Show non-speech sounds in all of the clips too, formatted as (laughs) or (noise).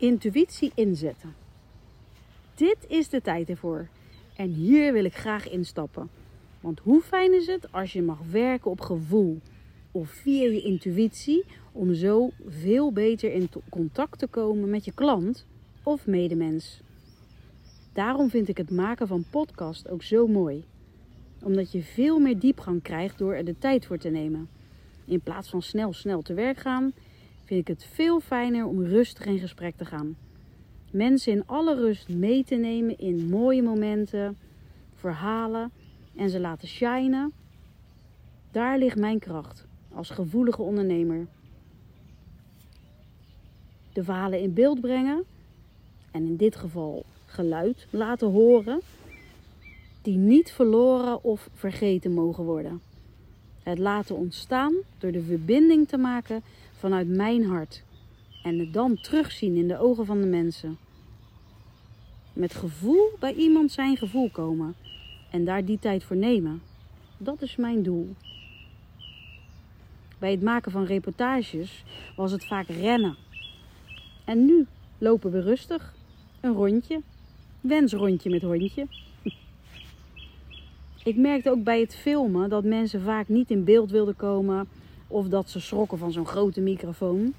Intuïtie inzetten. Dit is de tijd ervoor. En hier wil ik graag instappen. Want hoe fijn is het als je mag werken op gevoel of via je intuïtie om zo veel beter in contact te komen met je klant of medemens. Daarom vind ik het maken van podcast ook zo mooi. Omdat je veel meer diepgang krijgt door er de tijd voor te nemen. In plaats van snel snel te werk gaan, vind ik het veel fijner om rustig in gesprek te gaan. Mensen in alle rust mee te nemen in mooie momenten, verhalen en ze laten shinen. Daar ligt mijn kracht als gevoelige ondernemer. De verhalen in beeld brengen en in dit geval geluid laten horen, die niet verloren of vergeten mogen worden. Het laten ontstaan door de verbinding te maken vanuit mijn hart en het dan terugzien in de ogen van de mensen. Met gevoel bij iemand zijn gevoel komen en daar die tijd voor nemen. Dat is mijn doel. Bij het maken van reportages was het vaak rennen. En nu lopen we rustig, een rondje, wensrondje met hondje. (laughs) Ik merkte ook bij het filmen dat mensen vaak niet in beeld wilden komen of dat ze schrokken van zo'n grote microfoon.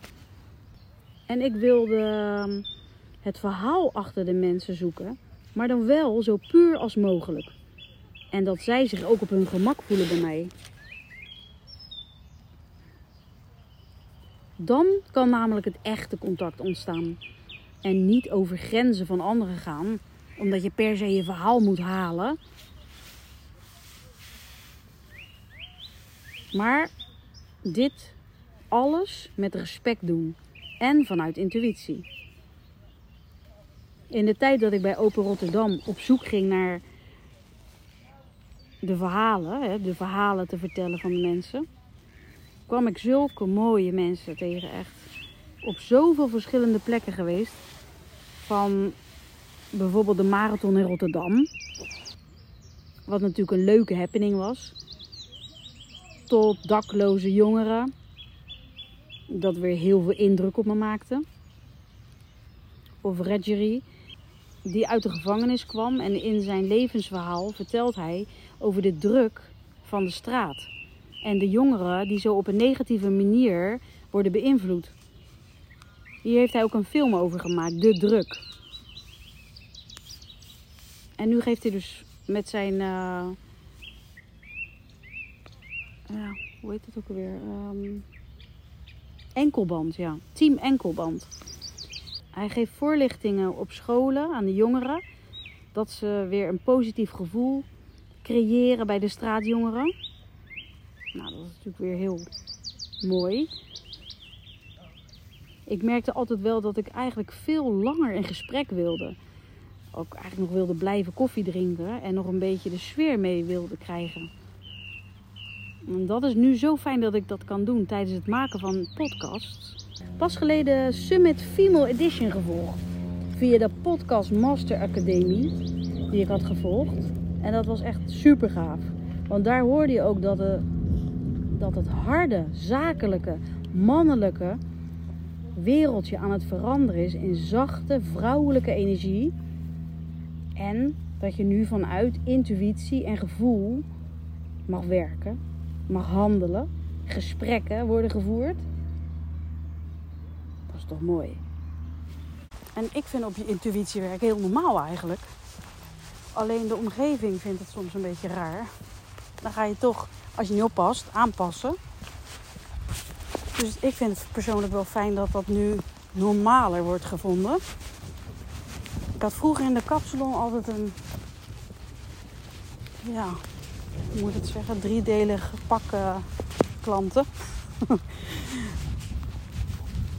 En ik wilde ehm, het verhaal achter de mensen zoeken, maar dan wel zo puur als mogelijk. En dat zij zich ook op hun gemak voelen bij mij. Dan kan namelijk het echte contact ontstaan. En niet over grenzen van anderen gaan, omdat je per se je verhaal moet halen. Maar dit alles met respect doen en vanuit intuïtie. In de tijd dat ik bij Open Rotterdam op zoek ging naar de verhalen, de verhalen te vertellen van de mensen, kwam ik zulke mooie mensen tegen. Echt op zoveel verschillende plekken geweest. Van bijvoorbeeld de marathon in Rotterdam, wat natuurlijk een leuke happening was tot dakloze jongeren. Dat weer heel veel indruk op me maakte. Of Redgery, die uit de gevangenis kwam en in zijn levensverhaal vertelt hij over de druk van de straat. En de jongeren die zo op een negatieve manier worden beïnvloed. Hier heeft hij ook een film over gemaakt, De Druk. En nu geeft hij dus met zijn uh, ja, hoe heet het ook alweer? Um, enkelband, ja. Team Enkelband. Hij geeft voorlichtingen op scholen aan de jongeren. Dat ze weer een positief gevoel creëren bij de straatjongeren. Nou, dat is natuurlijk weer heel mooi. Ik merkte altijd wel dat ik eigenlijk veel langer in gesprek wilde. Ook eigenlijk nog wilde blijven koffie drinken en nog een beetje de sfeer mee wilde krijgen. En dat is nu zo fijn dat ik dat kan doen tijdens het maken van podcasts. Pas geleden Summit Female Edition gevolgd. Via de Podcast Master Academie die ik had gevolgd. En dat was echt super gaaf. Want daar hoorde je ook dat, de, dat het harde, zakelijke, mannelijke wereldje aan het veranderen is in zachte, vrouwelijke energie. En dat je nu vanuit intuïtie en gevoel mag werken mag handelen, gesprekken worden gevoerd. Dat is toch mooi. En ik vind op je intuïtie werken heel normaal eigenlijk. Alleen de omgeving vindt het soms een beetje raar. Dan ga je toch, als je niet oppast, aanpassen. Dus ik vind het persoonlijk wel fijn dat dat nu normaler wordt gevonden. Ik had vroeger in de kapsalon altijd een ja, hoe moet het zeggen, driedelig pak klanten. (laughs)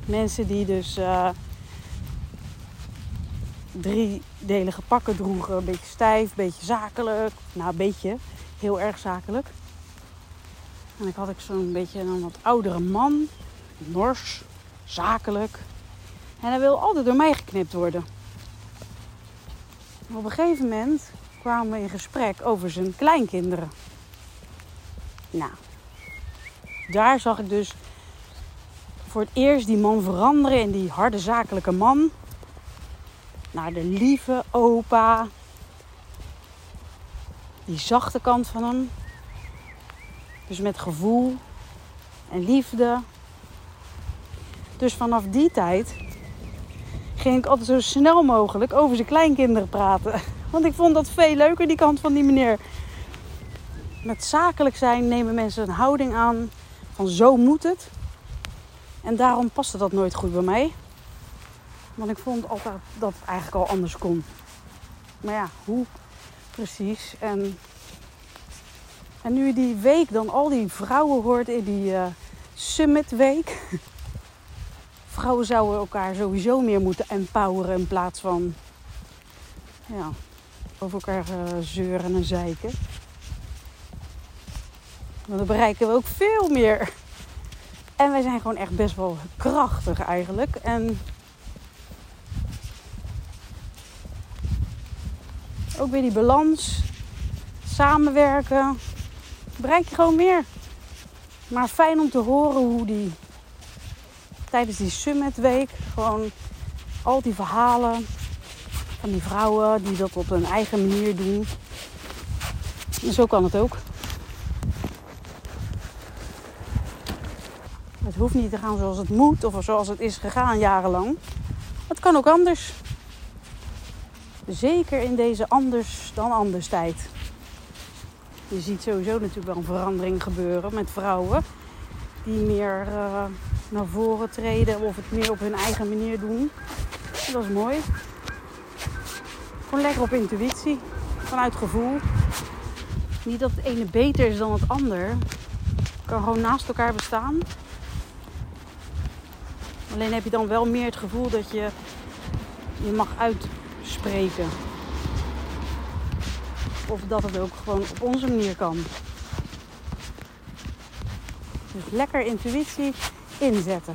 Mensen die dus uh, driedelige pakken droegen. Een beetje stijf, een beetje zakelijk. Nou, een beetje. Heel erg zakelijk. En ik had ik zo'n beetje een wat oudere man. Nors, zakelijk. En hij wil altijd door mij geknipt worden. op een gegeven moment kwamen we in gesprek over zijn kleinkinderen. Nou, daar zag ik dus voor het eerst die man veranderen in die harde zakelijke man. Naar de lieve opa. Die zachte kant van hem. Dus met gevoel en liefde. Dus vanaf die tijd ging ik altijd zo snel mogelijk over zijn kleinkinderen praten. Want ik vond dat veel leuker, die kant van die meneer. Met zakelijk zijn nemen mensen een houding aan van zo moet het. En daarom paste dat nooit goed bij mij. Want ik vond altijd dat het eigenlijk al anders kon. Maar ja, hoe precies? En, en nu die week dan al die vrouwen hoort in die uh, Summit Week. (laughs) Vrouwen zouden elkaar sowieso meer moeten empoweren in plaats van ja, over elkaar uh, zeuren en zeiken. Want dan bereiken we ook veel meer. En wij zijn gewoon echt best wel krachtig eigenlijk. En ook weer die balans, samenwerken, bereik je gewoon meer. Maar fijn om te horen hoe die tijdens die Summit Week gewoon al die verhalen van die vrouwen die dat op hun eigen manier doen. En zo kan het ook. Het hoeft niet te gaan zoals het moet of zoals het is gegaan jarenlang. Het kan ook anders. Zeker in deze anders dan anders tijd. Je ziet sowieso natuurlijk wel een verandering gebeuren met vrouwen die meer uh, naar voren treden of het meer op hun eigen manier doen. Dat is mooi. Gewoon lekker op intuïtie, vanuit gevoel. Niet dat het ene beter is dan het ander. Het kan gewoon naast elkaar bestaan. Alleen heb je dan wel meer het gevoel dat je je mag uitspreken. Of dat het ook gewoon op onze manier kan. Dus lekker intuïtie inzetten.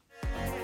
Bye.